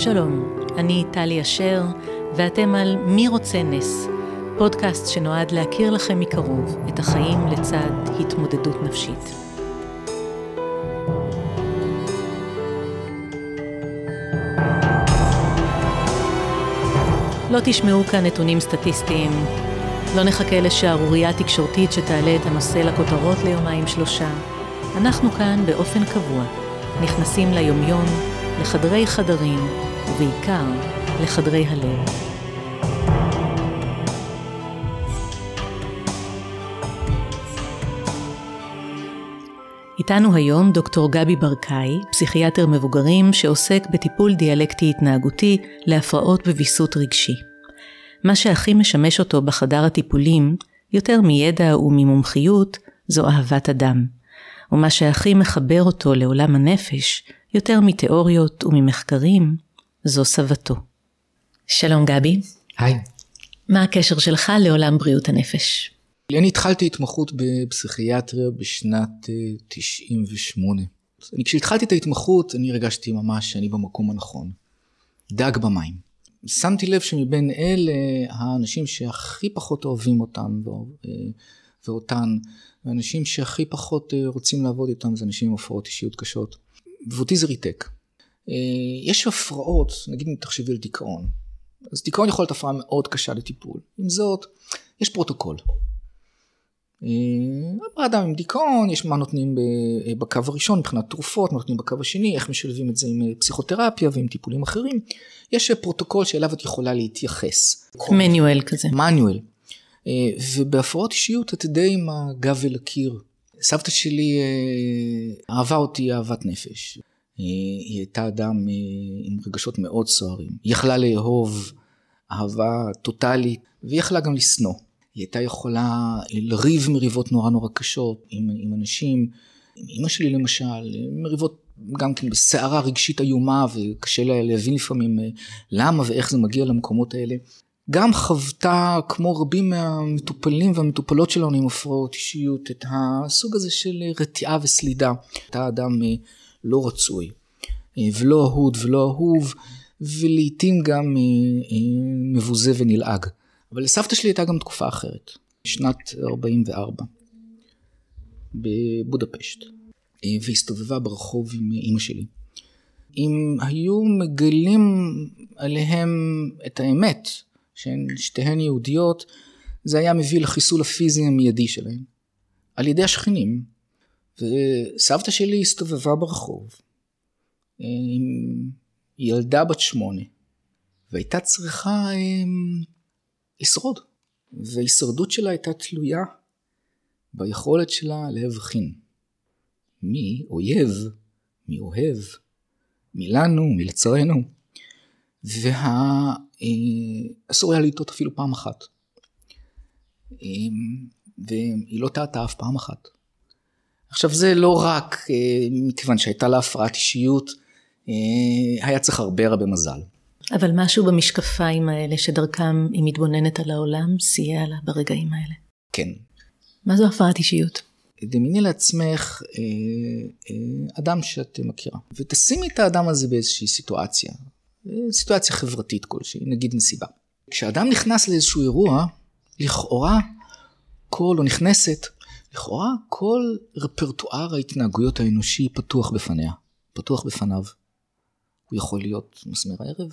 שלום, אני טלי אשר, ואתם על מי רוצה נס, פודקאסט שנועד להכיר לכם מקרוב את החיים לצד התמודדות נפשית. לא תשמעו כאן נתונים סטטיסטיים, לא נחכה לשערורייה תקשורתית שתעלה את הנושא לכותרות ליומיים שלושה. אנחנו כאן באופן קבוע, נכנסים ליומיום, לחדרי חדרים, ובעיקר לחדרי הלב. איתנו היום דוקטור גבי ברקאי, פסיכיאטר מבוגרים שעוסק בטיפול דיאלקטי התנהגותי להפרעות בוויסות רגשי. מה שהכי משמש אותו בחדר הטיפולים, יותר מידע וממומחיות, זו אהבת אדם. ומה שהכי מחבר אותו לעולם הנפש, יותר מתיאוריות וממחקרים, זו סבתו. שלום גבי. היי. מה הקשר שלך לעולם בריאות הנפש? אני התחלתי התמחות בפסיכיאטריה בשנת 98. אה, אני, כשהתחלתי את ההתמחות אני הרגשתי ממש שאני במקום הנכון. דג במים. שמתי לב שמבין אלה האנשים שהכי פחות אוהבים אותם אה, ואותן, האנשים שהכי פחות אה, רוצים לעבוד איתם זה אנשים עם הפרעות אישיות קשות. ואותי זה ריתק. יש הפרעות, נגיד אם תחשבי על דיכאון, אז דיכאון יכול להיות הפרעה מאוד קשה לטיפול. עם זאת, יש פרוטוקול. אה, אדם עם דיכאון, יש מה נותנים אה, בקו הראשון מבחינת תרופות, מה נותנים בקו השני, איך משלבים את זה עם אה, פסיכותרפיה ועם טיפולים אחרים. יש פרוטוקול שאליו את יכולה להתייחס. manual כזה. manual. ובהפרעות אישיות את די עם הגב אל הקיר. סבתא שלי אהבה אותי אהבת נפש. היא הייתה אדם עם רגשות מאוד סוערים. היא יכלה לאהוב אהבה טוטאלית, והיא יכלה גם לשנוא. היא הייתה יכולה לריב מריבות נורא נורא קשות עם, עם אנשים, עם אמא שלי למשל, מריבות גם כן בסערה רגשית איומה וקשה לה להבין לפעמים אה, למה ואיך זה מגיע למקומות האלה. גם חוותה, כמו רבים מהמטופלים והמטופלות שלנו עם הפרעות אישיות, את הסוג הזה של רתיעה וסלידה. הייתה אדם אה, לא רצוי, אה, ולא אהוד ולא אהוב, ולעיתים גם מבוזה ונלעג. אבל לסבתא שלי הייתה גם תקופה אחרת, שנת 44, בבודפשט, אה, והסתובבה ברחוב עם אימא שלי. אם היו מגלים עליהם את האמת, שהן שתיהן יהודיות, זה היה מביא לחיסול הפיזי המיידי שלהן. על ידי השכנים. וסבתא שלי הסתובבה ברחוב אה, עם ילדה בת שמונה, והייתה צריכה אה, לשרוד. וההישרדות שלה הייתה תלויה ביכולת שלה להבחין מי אויב, מי אוהב, מי לנו, מי לצרינו. ואסור היה לטעות אפילו פעם אחת. והיא לא טעתה אף פעם אחת. עכשיו זה לא רק אה, מכיוון שהייתה לה הפרעת אישיות, אה, היה צריך הרבה הרבה מזל. אבל משהו במשקפיים האלה שדרכם היא מתבוננת על העולם סייע לה ברגעים האלה. כן. מה זו הפרעת אישיות? דמייני לעצמך אה, אה, אדם שאת מכירה, ותשימי את האדם הזה באיזושהי סיטואציה, אה, סיטואציה חברתית כלשהי, נגיד מסיבה. כשאדם נכנס לאיזשהו אירוע, לכאורה כל, או נכנסת, לכאורה כל רפרטואר ההתנהגויות האנושי פתוח בפניה, פתוח בפניו. הוא יכול להיות מסמר הערב,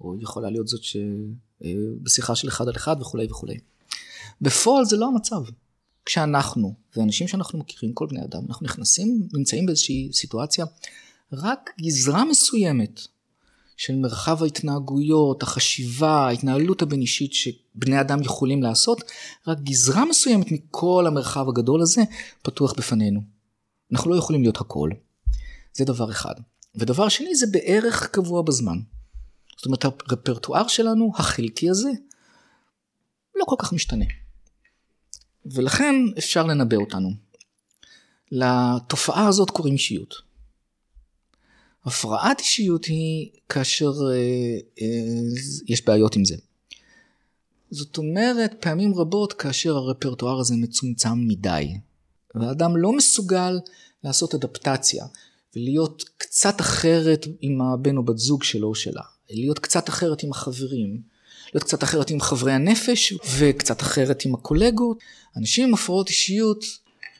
או יכולה להיות זאת שבשיחה של אחד על אחד וכולי וכולי. בפועל זה לא המצב. כשאנחנו, ואנשים שאנחנו מכירים, כל בני אדם, אנחנו נכנסים, נמצאים באיזושהי סיטואציה, רק גזרה מסוימת של מרחב ההתנהגויות, החשיבה, ההתנהלות הבין אישית שבני אדם יכולים לעשות, רק גזרה מסוימת מכל המרחב הגדול הזה פתוח בפנינו. אנחנו לא יכולים להיות הכל. זה דבר אחד. ודבר שני זה בערך קבוע בזמן. זאת אומרת הרפרטואר שלנו החלקי הזה לא כל כך משתנה. ולכן אפשר לנבא אותנו. לתופעה הזאת קוראים אישיות. הפרעת אישיות היא כאשר אה, אה, יש בעיות עם זה. זאת אומרת, פעמים רבות כאשר הרפרטואר הזה מצומצם מדי, והאדם לא מסוגל לעשות אדפטציה ולהיות קצת אחרת עם הבן או בת זוג שלו או שלה, להיות קצת אחרת עם החברים, להיות קצת אחרת עם חברי הנפש וקצת אחרת עם הקולגות. אנשים עם הפרעות אישיות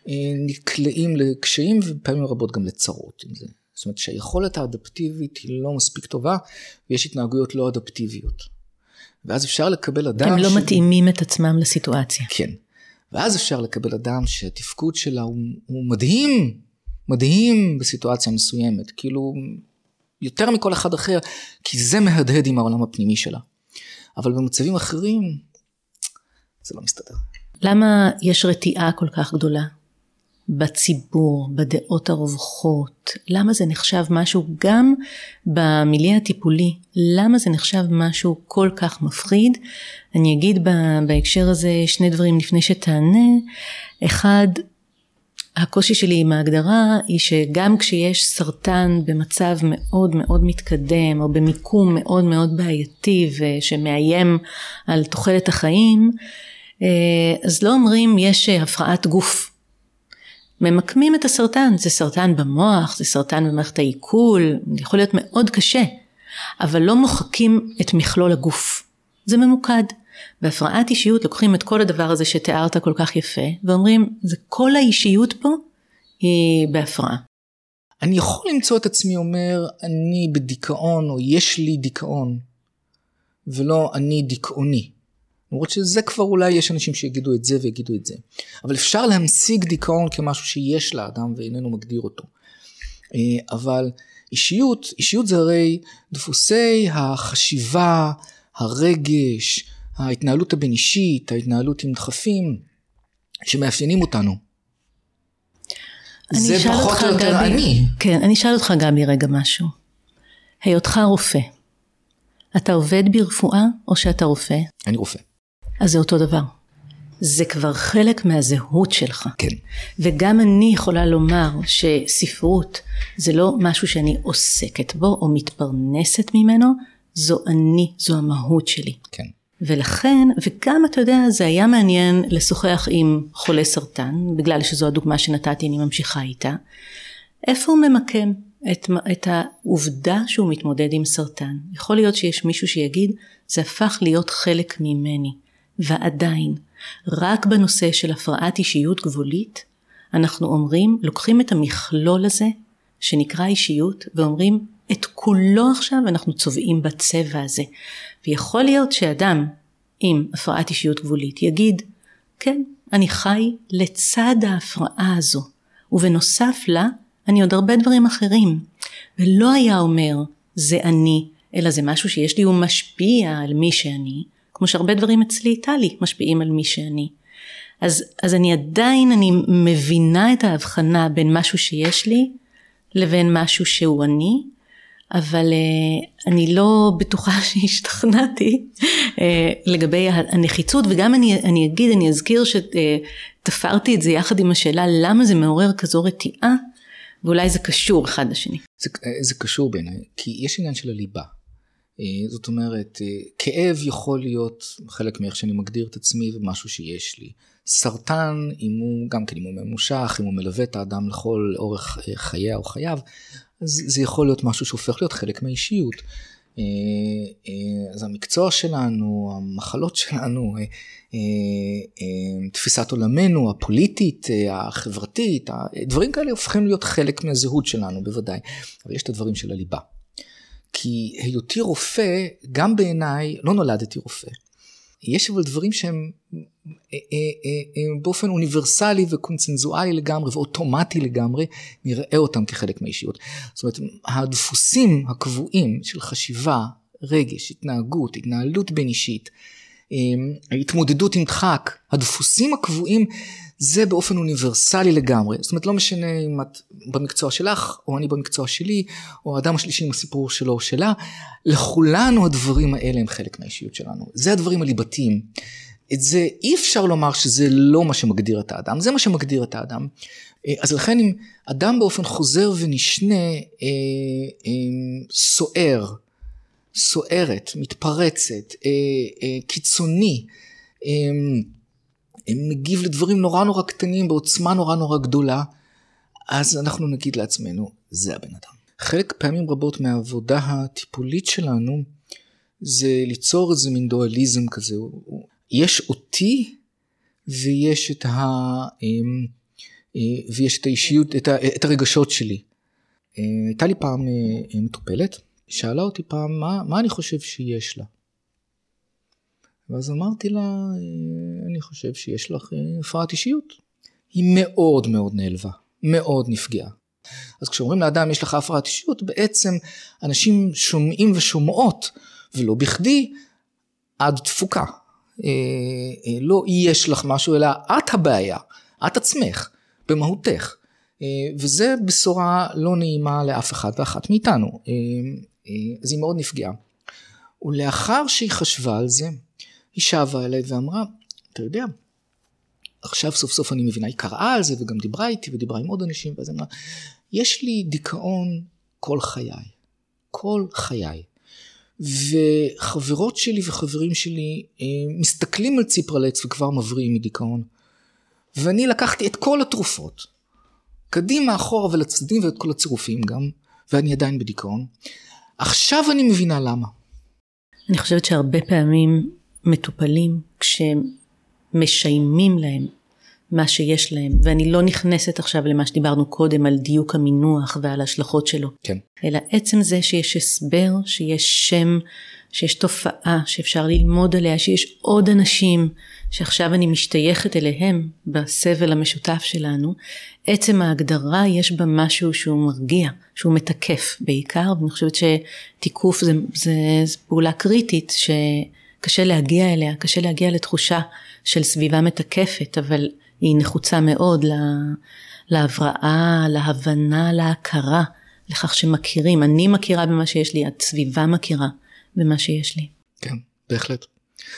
אה, נקלעים לקשיים ופעמים רבות גם לצרות עם זה. זאת אומרת שהיכולת האדפטיבית היא לא מספיק טובה ויש התנהגויות לא אדפטיביות. ואז אפשר לקבל אדם... הם לא ש... מתאימים את עצמם לסיטואציה. כן. ואז אפשר לקבל אדם שהתפקוד שלה הוא, הוא מדהים, מדהים בסיטואציה מסוימת, כאילו יותר מכל אחד אחר, כי זה מהדהד עם העולם הפנימי שלה. אבל במצבים אחרים, זה לא מסתדר. למה יש רתיעה כל כך גדולה בציבור, בדעות הרווחות? למה זה נחשב משהו גם במילי הטיפולי? למה זה נחשב משהו כל כך מפחיד? אני אגיד בהקשר הזה שני דברים לפני שתענה. אחד, הקושי שלי עם ההגדרה היא שגם כשיש סרטן במצב מאוד מאוד מתקדם או במיקום מאוד מאוד בעייתי ושמאיים על תוחלת החיים אה, אז לא אומרים יש הפרעת גוף. ממקמים את הסרטן, זה סרטן במוח, זה סרטן במערכת העיכול, זה יכול להיות מאוד קשה, אבל לא מוחקים את מכלול הגוף. זה ממוקד. בהפרעת אישיות לוקחים את כל הדבר הזה שתיארת כל כך יפה ואומרים זה כל האישיות פה היא בהפרעה. אני יכול למצוא את עצמי אומר אני בדיכאון או יש לי דיכאון ולא אני דיכאוני. למרות שזה כבר אולי יש אנשים שיגידו את זה ויגידו את זה. אבל אפשר להמשיג דיכאון כמשהו שיש לאדם ואיננו מגדיר אותו. אה, אבל אישיות, אישיות זה הרי דפוסי החשיבה, הרגש, ההתנהלות הבין אישית, ההתנהלות עם דחפים, שמאפיינים אותנו. זה פחות או יותר אני. כן, אני אשאל אותך גבי רגע משהו. היותך רופא, אתה עובד ברפואה או שאתה רופא? אני רופא. אז זה אותו דבר. זה כבר חלק מהזהות שלך. כן. וגם אני יכולה לומר שספרות זה לא משהו שאני עוסקת בו או מתפרנסת ממנו, זו אני, זו המהות שלי. כן. ולכן, וגם אתה יודע, זה היה מעניין לשוחח עם חולה סרטן, בגלל שזו הדוגמה שנתתי, אני ממשיכה איתה. איפה הוא ממקם את, את העובדה שהוא מתמודד עם סרטן? יכול להיות שיש מישהו שיגיד, זה הפך להיות חלק ממני. ועדיין, רק בנושא של הפרעת אישיות גבולית, אנחנו אומרים, לוקחים את המכלול הזה, שנקרא אישיות, ואומרים, את כולו עכשיו אנחנו צובעים בצבע הזה. ויכול להיות שאדם עם הפרעת אישיות גבולית יגיד, כן, אני חי לצד ההפרעה הזו, ובנוסף לה, אני עוד הרבה דברים אחרים. ולא היה אומר, זה אני, אלא זה משהו שיש לי, הוא משפיע על מי שאני, כמו שהרבה דברים אצלי טלי משפיעים על מי שאני. אז, אז אני עדיין, אני מבינה את ההבחנה בין משהו שיש לי לבין משהו שהוא אני, אבל uh, אני לא בטוחה שהשתכנעתי uh, לגבי הנחיצות וגם אני, אני אגיד, אני אזכיר שתפרתי את זה יחד עם השאלה למה זה מעורר כזו רתיעה ואולי זה קשור אחד לשני. זה, זה קשור בעיניי, כי יש עניין של הליבה. אה, זאת אומרת, אה, כאב יכול להיות חלק מאיך שאני מגדיר את עצמי ומשהו שיש לי. סרטן, אם הוא, גם כן אם הוא ממושך, אם הוא מלווה את האדם לכל אורך אה, חייה או חייו, אז זה יכול להיות משהו שהופך להיות חלק מהאישיות. אז המקצוע שלנו, המחלות שלנו, תפיסת עולמנו הפוליטית, החברתית, דברים כאלה הופכים להיות חלק מהזהות שלנו בוודאי, אבל יש את הדברים של הליבה. כי היותי רופא, גם בעיניי, לא נולדתי רופא. יש אבל דברים שהם אה, אה, אה, באופן אוניברסלי וקונצנזואלי לגמרי ואוטומטי לגמרי, נראה אותם כחלק מהאישיות. זאת אומרת, הדפוסים הקבועים של חשיבה, רגש, התנהגות, התנהלות בין אישית, ההתמודדות עם דחק, הדפוסים הקבועים זה באופן אוניברסלי לגמרי. זאת אומרת, לא משנה אם את במקצוע שלך, או אני במקצוע שלי, או האדם השלישי עם הסיפור שלו או שלה, לכולנו הדברים האלה הם חלק מהאישיות שלנו. זה הדברים הליבתיים. את זה אי אפשר לומר שזה לא מה שמגדיר את האדם, זה מה שמגדיר את האדם. אה, אז לכן אם אדם באופן חוזר ונשנה אה, אה, סוער, סוערת, מתפרצת, אה, אה, קיצוני, אה, מגיב לדברים נורא נורא קטנים בעוצמה נורא נורא גדולה, אז אנחנו נגיד לעצמנו, זה הבן אדם. חלק פעמים רבות מהעבודה הטיפולית שלנו זה ליצור איזה מין דואליזם כזה. יש אותי ויש את, ה, אמ, אה, ויש את האישיות, את, את הרגשות שלי. הייתה לי פעם אה, מטופלת, שאלה אותי פעם מה, מה אני חושב שיש לה. ואז אמרתי לה, אני חושב שיש לך הפרעת אישיות. היא מאוד מאוד נעלבה, מאוד נפגעה. אז כשאומרים לאדם יש לך הפרעת אישיות, בעצם אנשים שומעים ושומעות, ולא בכדי, עד תפוקה. אה, אה, לא יש לך משהו, אלא את הבעיה, את עצמך, במהותך. אה, וזה בשורה לא נעימה לאף אחד ואחת מאיתנו. אז היא מאוד נפגעה. ולאחר שהיא חשבה על זה, היא שבה אליי ואמרה, אתה יודע, עכשיו סוף סוף אני מבינה, היא קראה על זה וגם דיברה איתי ודיברה עם עוד אנשים, ואז אמרה, יש לי דיכאון כל חיי, כל חיי. וחברות שלי וחברים שלי אה, מסתכלים על ציפרלקס וכבר מבריאים מדיכאון. ואני לקחתי את כל התרופות, קדימה, אחורה ולצדדים ואת כל הצירופים גם, ואני עדיין בדיכאון. עכשיו אני מבינה למה. אני חושבת שהרבה פעמים מטופלים, כשהם משיימים להם מה שיש להם, ואני לא נכנסת עכשיו למה שדיברנו קודם על דיוק המינוח ועל ההשלכות שלו. כן. אלא עצם זה שיש הסבר, שיש שם, שיש תופעה שאפשר ללמוד עליה, שיש עוד אנשים שעכשיו אני משתייכת אליהם בסבל המשותף שלנו, עצם ההגדרה יש בה משהו שהוא מרגיע, שהוא מתקף בעיקר, ואני חושבת שתיקוף זה, זה, זה פעולה קריטית שקשה להגיע אליה, קשה להגיע לתחושה של סביבה מתקפת, אבל היא נחוצה מאוד להבראה, להבנה, להכרה, לכך שמכירים. אני מכירה במה שיש לי, הסביבה מכירה במה שיש לי. כן, בהחלט.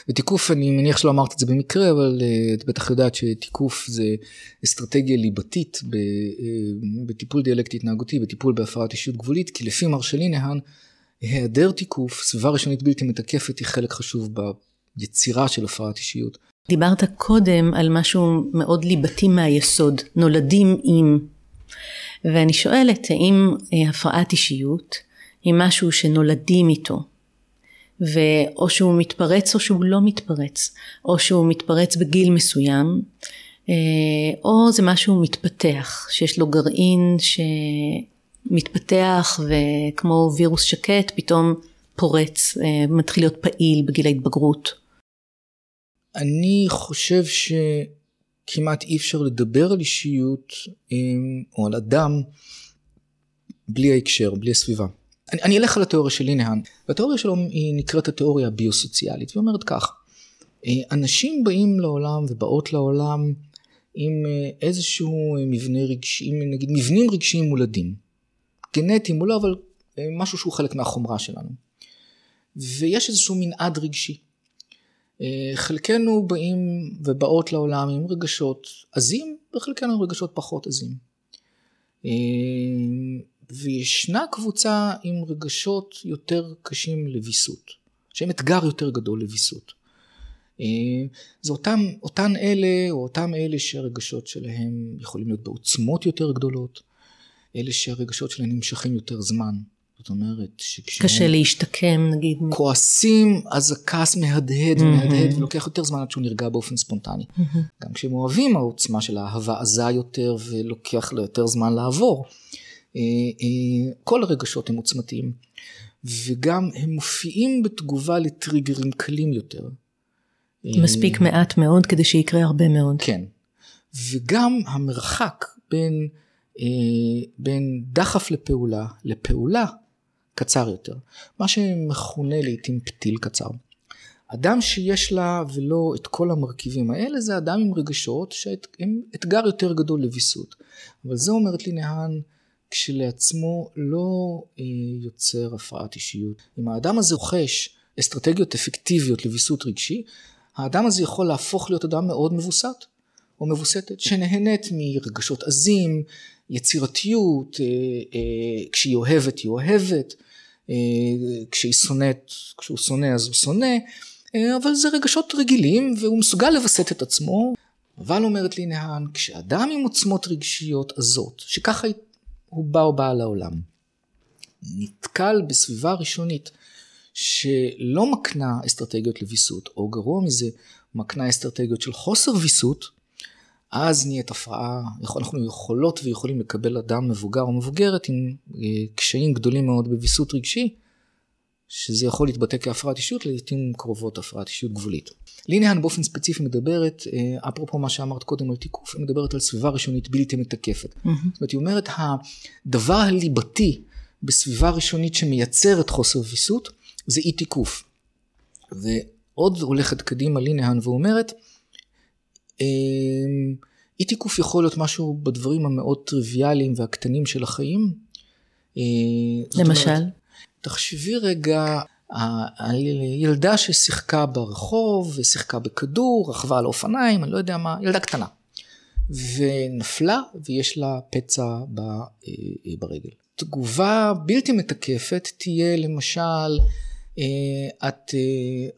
ותיקוף, אני מניח שלא אמרת את זה במקרה, אבל uh, את בטח יודעת שתיקוף זה אסטרטגיה ליבתית ב, uh, בטיפול דיאלקטי התנהגותי, בטיפול בהפרעת אישיות גבולית, כי לפי מרשלי נהן, היעדר תיקוף, סביבה ראשונית בלתי מתקפת, היא חלק חשוב ביצירה של הפרעת אישיות. דיברת קודם על משהו מאוד ליבתי מהיסוד, נולדים עם. ואני שואלת, האם אה, הפרעת אישיות היא משהו שנולדים איתו, ואו שהוא מתפרץ או שהוא לא מתפרץ, או שהוא מתפרץ בגיל מסוים, אה, או זה משהו מתפתח, שיש לו גרעין שמתפתח וכמו וירוס שקט פתאום פורץ, אה, מתחיל להיות פעיל בגיל ההתבגרות. אני חושב שכמעט אי אפשר לדבר על אישיות או על אדם בלי ההקשר, בלי הסביבה. אני, אני אלך על התיאוריה של לינהן, והתיאוריה שלו היא נקראת התיאוריה הביוסוציאלית, והיא אומרת כך, אה, אנשים באים לעולם ובאות לעולם עם אה, איזשהו מבנה רגשי, נגיד מבנים רגשיים מולדים. גנטיים או לא, אבל אה, משהו שהוא חלק מהחומרה שלנו. ויש איזשהו מנעד רגשי. אה, חלקנו באים ובאות לעולם עם רגשות עזים וחלקנו עם רגשות פחות עזים. וישנה קבוצה עם רגשות יותר קשים לוויסות, שהם אתגר יותר גדול לוויסות. אה, זה אותם, אותן אלה או אותם אלה שהרגשות שלהם יכולים להיות בעוצמות יותר גדולות, אלה שהרגשות שלהם נמשכים יותר זמן. זאת אומרת שכשהם... קשה להשתקם נגיד. כועסים, אז הכעס מהדהד ומהדהד mm-hmm. ולוקח יותר זמן עד שהוא נרגע באופן ספונטני. Mm-hmm. גם כשהם אוהבים העוצמה של האהבה עזה יותר ולוקח לה יותר זמן לעבור. אה, אה, כל הרגשות הם עוצמתיים. וגם הם מופיעים בתגובה לטריגרים קלים יותר. מספיק מעט מאוד כדי שיקרה הרבה מאוד. כן. וגם המרחק בין, אה, בין דחף לפעולה לפעולה קצר יותר, מה שמכונה לעיתים פתיל קצר. אדם שיש לה ולא את כל המרכיבים האלה זה אדם עם רגשות שהם אתגר יותר גדול לוויסות. אבל זה אומרת לי נהן כשלעצמו לא אה, יוצר הפרעת אישיות. אם האדם הזה רוכש אסטרטגיות אפקטיביות לוויסות רגשי, האדם הזה יכול להפוך להיות אדם מאוד מבוסת או מבוסתת, שנהנית מרגשות עזים, יצירתיות, אה, אה, כשהיא אוהבת היא אוהבת, כשהיא שונאת, כשהוא שונא אז הוא שונא, אבל זה רגשות רגילים והוא מסוגל לווסת את עצמו. אבל אומרת לי נהן, כשאדם עם עוצמות רגשיות עזות, שככה הוא בא או בא לעולם. נתקל בסביבה ראשונית שלא מקנה אסטרטגיות לוויסות, או גרוע מזה, מקנה אסטרטגיות של חוסר ויסות, אז נהיית הפרעה, אנחנו יכולות ויכולים לקבל אדם מבוגר או מבוגרת עם אה, קשיים גדולים מאוד בוויסות רגשי, שזה יכול להתבטא כהפרעת אישיות, לעיתים קרובות הפרעת אישיות גבולית. ליניאן באופן ספציפי מדברת, אה, אפרופו מה שאמרת קודם על תיקוף, היא מדברת על סביבה ראשונית בלתי מתקפת. Mm-hmm. זאת אומרת, היא אומרת, הדבר הליבתי בסביבה ראשונית שמייצרת חוסר ויסות, זה אי תיקוף. ועוד הולכת קדימה ליניאן ואומרת, אמ, אי תיקוף יכול להיות משהו בדברים המאוד טריוויאליים והקטנים של החיים. אה, למשל? אומרת, תחשבי רגע על ילדה ששיחקה ברחוב ושיחקה בכדור, רכבה על אופניים, אני לא יודע מה, ילדה קטנה. ונפלה ויש לה פצע אה, ברגל. תגובה בלתי מתקפת תהיה למשל, אה, את,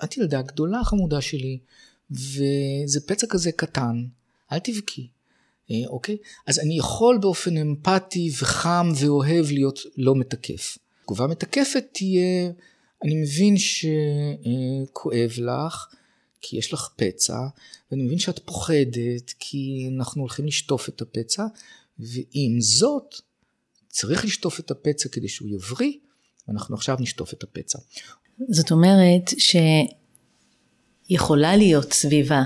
את ילדה גדולה חמודה שלי, וזה פצע כזה קטן, אל תבכי, אה, אוקיי? אז אני יכול באופן אמפתי וחם ואוהב להיות לא מתקף. תגובה מתקפת תהיה, אני מבין שכואב לך, כי יש לך פצע, ואני מבין שאת פוחדת, כי אנחנו הולכים לשטוף את הפצע, ועם זאת, צריך לשטוף את הפצע כדי שהוא יבריא, ואנחנו עכשיו נשטוף את הפצע. זאת אומרת ש... יכולה להיות סביבה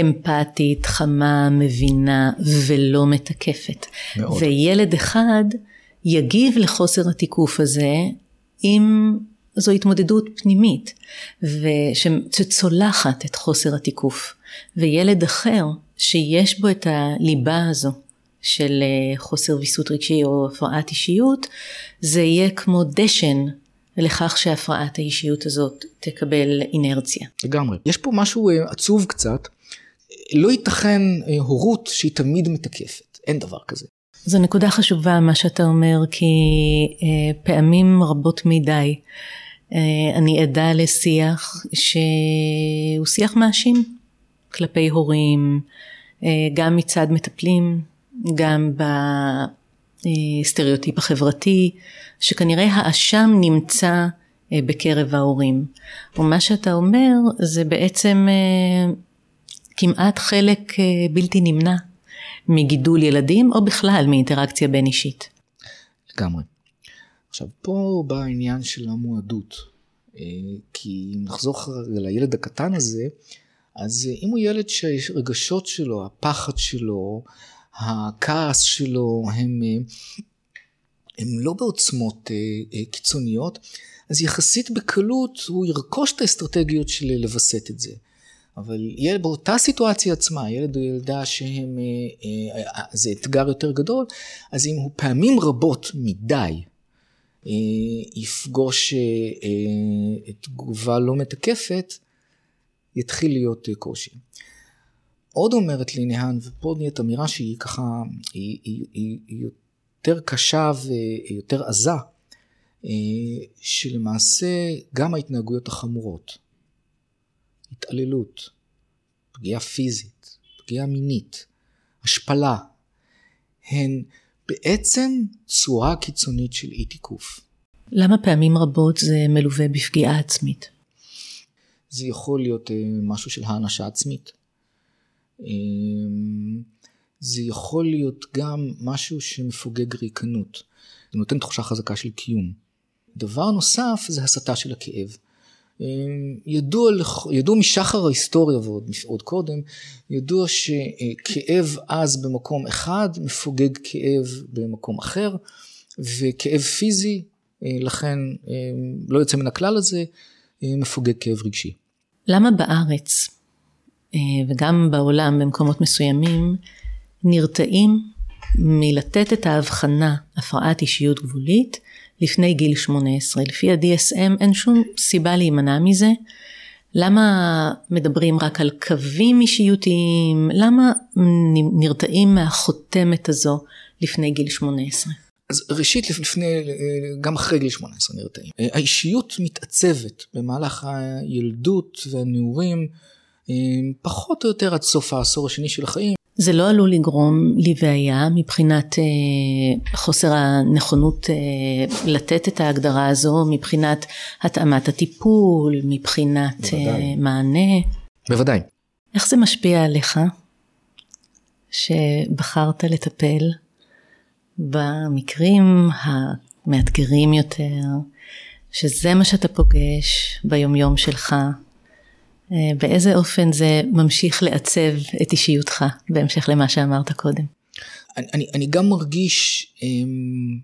אמפתית, חמה, מבינה ולא מתקפת. מאוד. וילד אחד יגיב לחוסר התיקוף הזה אם זו התמודדות פנימית שצולחת את חוסר התיקוף. וילד אחר שיש בו את הליבה הזו של אה, חוסר ויסות רגשי או הפרעת אישיות, זה יהיה כמו דשן לכך שהפרעת האישיות הזאת תקבל אינרציה. לגמרי. יש פה משהו אה, עצוב קצת. לא ייתכן אה, הורות שהיא תמיד מתקפת, אין דבר כזה. זו נקודה חשובה מה שאתה אומר, כי אה, פעמים רבות מדי אני עדה לשיח שהוא שיח מאשים כלפי הורים, אה, גם מצד מטפלים, גם בסטריאוטיפ החברתי, שכנראה האשם נמצא אה, בקרב ההורים. ומה שאתה אומר זה בעצם אה, כמעט חלק אה, בלתי נמנע מגידול ילדים או בכלל מאינטראקציה בין אישית. לגמרי. עכשיו פה בא העניין של המועדות. כי אם נחזור לילד הקטן הזה, אז אם הוא ילד שהרגשות שלו, הפחד שלו, הכעס שלו הם הם לא בעוצמות אה, אה, קיצוניות, אז יחסית בקלות הוא ירכוש את האסטרטגיות של לווסת את זה. אבל ילד באותה סיטואציה עצמה, ילד או ילדה שהם, אה, אה, אה, זה אתגר יותר גדול, אז אם הוא פעמים רבות מדי אה, יפגוש אה, אה, תגובה לא מתקפת, יתחיל להיות אה, קושי. עוד אומרת לי נהן, ופה נהיית אמירה שהיא ככה, היא, היא, היא, היא יותר קשה ויותר עזה, אה, שלמעשה גם ההתנהגויות החמורות, התעללות, פגיעה פיזית, פגיעה מינית, השפלה, הן בעצם צורה קיצונית של אי תיקוף. למה פעמים רבות זה מלווה בפגיעה עצמית? זה יכול להיות אה, משהו של האנשה עצמית. אה, זה יכול להיות גם משהו שמפוגג ריקנות. זה נותן תחושה חזקה של קיום. דבר נוסף זה הסתה של הכאב. אה, ידוע, ידוע משחר ההיסטוריה ועוד עוד קודם, ידוע שכאב עז במקום אחד מפוגג כאב במקום אחר, וכאב פיזי, אה, לכן אה, לא יוצא מן הכלל הזה, מפוגג כאב רגשי. למה בארץ וגם בעולם במקומות מסוימים נרתעים מלתת את ההבחנה הפרעת אישיות גבולית לפני גיל 18. לפי ה-DSM אין שום סיבה להימנע מזה. למה מדברים רק על קווים אישיותיים? למה נרתעים מהחותמת הזו לפני גיל 18? אז ראשית, לפני, גם אחרי גיל 18 נרתעים. האישיות מתעצבת במהלך הילדות והנעורים, פחות או יותר עד סוף העשור השני של החיים. זה לא עלול לגרום לבעיה מבחינת אה, חוסר הנכונות אה, לתת את ההגדרה הזו, מבחינת התאמת הטיפול, מבחינת אה, מענה. בוודאי. איך זה משפיע עליך שבחרת לטפל במקרים המאתגרים יותר, שזה מה שאתה פוגש ביומיום שלך, באיזה אופן זה ממשיך לעצב את אישיותך, בהמשך למה שאמרת קודם? אני, אני, אני גם מרגיש אמ,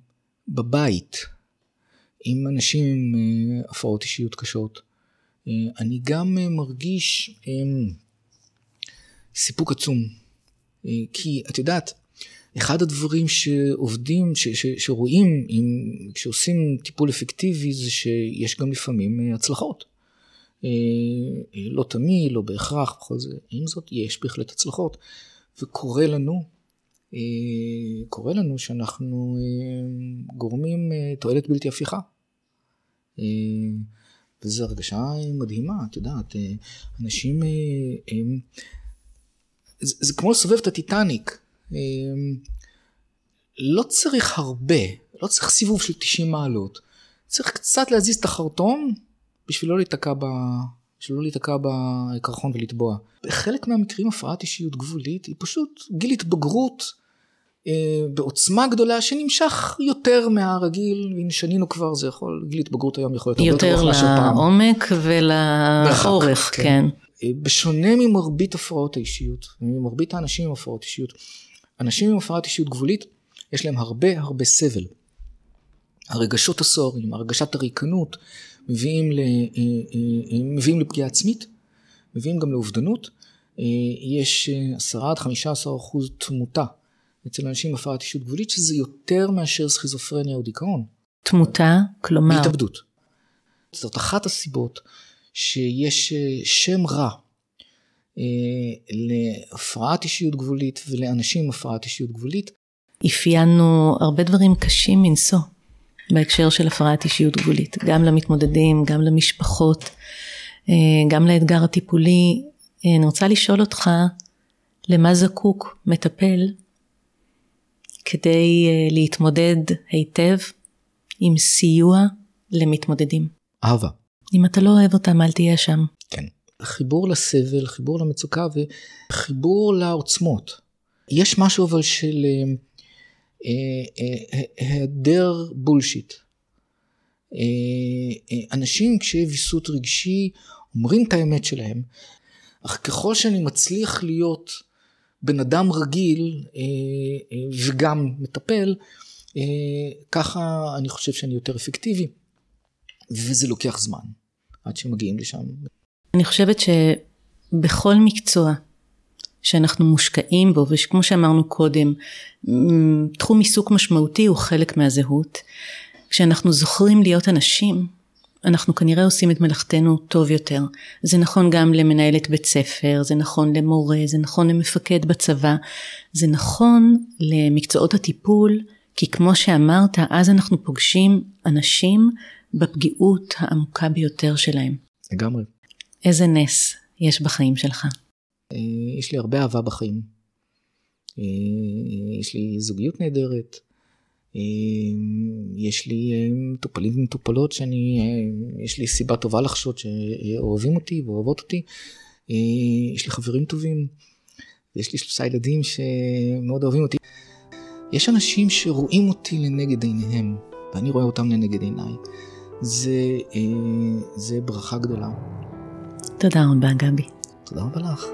בבית עם אנשים עם אה, הפרעות אישיות קשות. אה, אני גם מרגיש אמ, סיפוק עצום. כי את יודעת, אחד הדברים שעובדים, ש, ש, שרואים עם, כשעושים טיפול אפקטיבי זה שיש גם לפעמים הצלחות. אה, לא תמיד, לא בהכרח, בכל זה. עם זאת, יש בהחלט הצלחות. וקורה לנו, אה, קורה לנו שאנחנו אה, גורמים תועלת בלתי הפיכה. וזו הרגשה מדהימה, את יודעת, אנשים, זה, זה כמו לסובב את הטיטניק. לא צריך הרבה, לא צריך סיבוב של 90 מעלות. צריך קצת להזיז את החרטום בשביל לא להיתקע ב... בשביל לא להיתקע בקרחון ולטבוע. בחלק מהמקרים הפרעת אישיות גבולית היא פשוט גיל התבגרות אה, בעוצמה גדולה שנמשך יותר מהרגיל, והנה שנינו כבר, זה יכול, גיל התבגרות היום יכול להיות יותר יותר לעומק ולאורך, כן. כן. אה, בשונה ממרבית הפרעות האישיות, ממרבית האנשים עם הפרעות אישיות, אנשים עם הפרעת אישיות גבולית, יש להם הרבה הרבה סבל. הרגשות הסוערים, הרגשת הריקנות, מביאים, ל, אה, אה, אה, מביאים לפגיעה עצמית, מביאים גם לאובדנות. יש 10 עד 15 אחוז תמותה אצל אנשים עם הפרעת אישות גבולית, שזה יותר מאשר סכיזופרניה או דיכאון. תמותה, כלומר? התאבדות. זאת אחת הסיבות שיש שם רע להפרעת אישיות גבולית ולאנשים עם הפרעת אישיות גבולית. אפיינו הרבה דברים קשים מנשוא. בהקשר של הפרעת אישיות גבולית, גם למתמודדים, גם למשפחות, אה, גם לאתגר הטיפולי. אה, אני רוצה לשאול אותך, למה זקוק מטפל כדי אה, להתמודד היטב עם סיוע למתמודדים? אהבה. אם אתה לא אוהב אותם, אל תהיה שם. כן. חיבור לסבל, חיבור למצוקה וחיבור לעוצמות. יש משהו אבל של היעדר בולשיט. אה, אנשים קשיי ויסות רגשי אומרים את האמת שלהם, אך ככל שאני מצליח להיות בן אדם רגיל וגם מטפל, ככה אני חושב שאני יותר אפקטיבי, וזה לוקח זמן עד שמגיעים לשם. אני חושבת שבכל מקצוע שאנחנו מושקעים בו, וכמו שאמרנו קודם, תחום עיסוק משמעותי הוא חלק מהזהות. כשאנחנו זוכרים להיות אנשים, אנחנו כנראה עושים את מלאכתנו טוב יותר. זה נכון גם למנהלת בית ספר, זה נכון למורה, זה נכון למפקד בצבא, זה נכון למקצועות הטיפול, כי כמו שאמרת, אז אנחנו פוגשים אנשים בפגיעות העמוקה ביותר שלהם. לגמרי. איזה נס יש בחיים שלך. אה, יש לי הרבה אהבה בחיים. אה, יש לי זוגיות נהדרת. אה, יש לי מטופלים ומטופלות שאני, יש לי סיבה טובה לחשוד שאוהבים אותי ואוהבות אותי. יש לי חברים טובים. יש לי שלושה ילדים שמאוד אוהבים אותי. יש אנשים שרואים אותי לנגד עיניהם, ואני רואה אותם לנגד עיניי. זה, זה ברכה גדולה. תודה רבה, גבי. תודה רבה לך.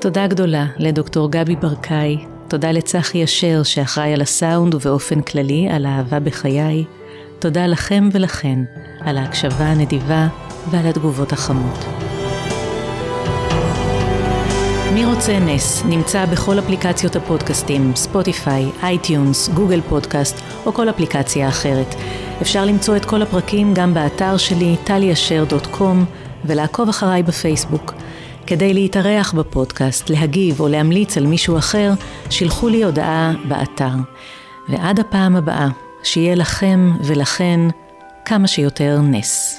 תודה גדולה לדוקטור גבי ברקאי, תודה לצחי אשר שאחראי על הסאונד ובאופן כללי על האהבה בחיי, תודה לכם ולכן על ההקשבה הנדיבה ועל התגובות החמות. מי רוצה נס נמצא בכל אפליקציות הפודקאסטים, ספוטיפיי, אייטיונס, גוגל פודקאסט או כל אפליקציה אחרת. אפשר למצוא את כל הפרקים גם באתר שלי, טלי אשר.com, ולעקוב אחריי בפייסבוק. כדי להתארח בפודקאסט, להגיב או להמליץ על מישהו אחר, שילחו לי הודעה באתר. ועד הפעם הבאה, שיהיה לכם ולכן כמה שיותר נס.